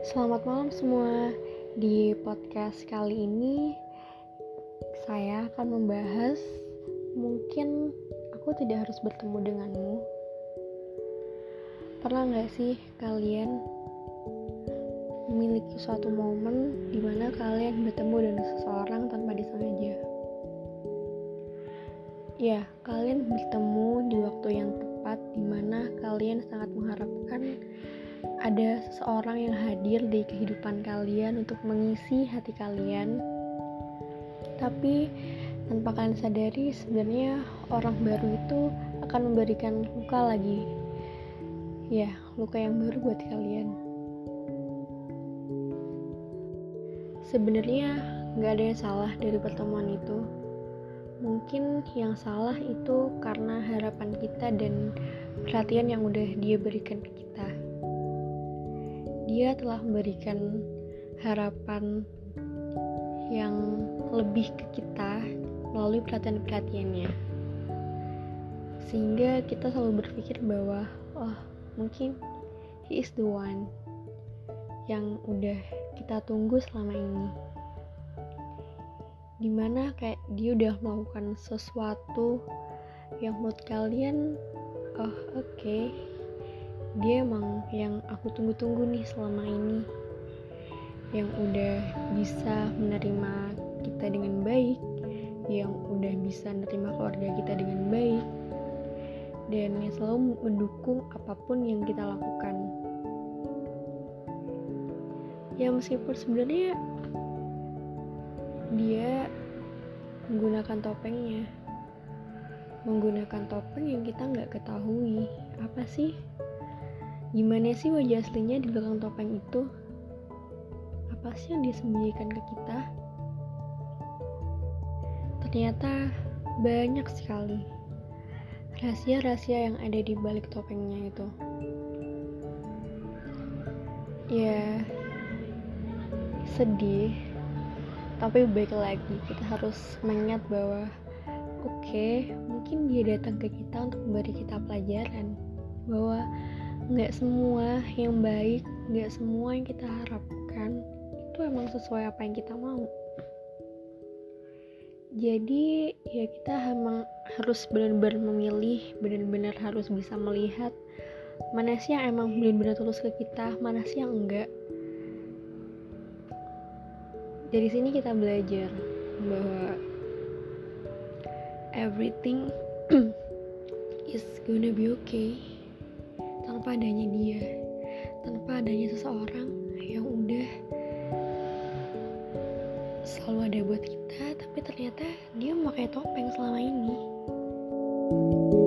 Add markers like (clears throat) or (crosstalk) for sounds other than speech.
Selamat malam semua. Di podcast kali ini saya akan membahas mungkin aku tidak harus bertemu denganmu. Pernah nggak sih kalian memiliki suatu momen di mana kalian bertemu dengan seseorang tanpa disengaja? Ya, kalian bertemu di ada seseorang yang hadir di kehidupan kalian untuk mengisi hati kalian. Tapi tanpa kalian sadari sebenarnya orang baru itu akan memberikan luka lagi. Ya, luka yang baru buat kalian. Sebenarnya nggak ada yang salah dari pertemuan itu. Mungkin yang salah itu karena harapan kita dan perhatian yang udah dia berikan ke kita dia telah memberikan harapan yang lebih ke kita melalui perhatian-perhatiannya. Sehingga kita selalu berpikir bahwa oh mungkin he is the one yang udah kita tunggu selama ini. Di mana kayak dia udah melakukan sesuatu yang menurut kalian oh oke okay, dia emang yang aku tunggu-tunggu nih selama ini. Yang udah bisa menerima kita dengan baik yang udah bisa menerima keluarga kita dengan baik dan yang selalu mendukung apa pun yang kita lakukan. Ya meskipun sebenarnya dia menggunakan topengnya. Menggunakan topeng yang kita nggak ketahui. Apa sih Gimana sih wajah aslinya di belakang topeng itu? Apa sih yang disembunyikan ke kita? Ternyata banyak sekali rahasia-rahasia yang ada di balik topengnya itu. Ya, sedih, tapi baik lagi kita harus mengingat bahwa oke, okay, mungkin dia datang ke kita untuk memberi kita pelajaran bahwa nggak semua yang baik nggak semua yang kita harapkan. Itu emang sesuai apa yang kita mau. Jadi ya kita emang harus benar-benar memilih benar-benar harus bisa melihat mana sih yang emang benar-benar tulus ke kita mana sih yang enggak. Dari sini kita belajar bahwa everything (clears throat) is gonna be okay tanpa adanya dia tanpa adanya seseorang yang udah selalu ada buat kita tapi ternyata dia memakai topeng selama ini. thank you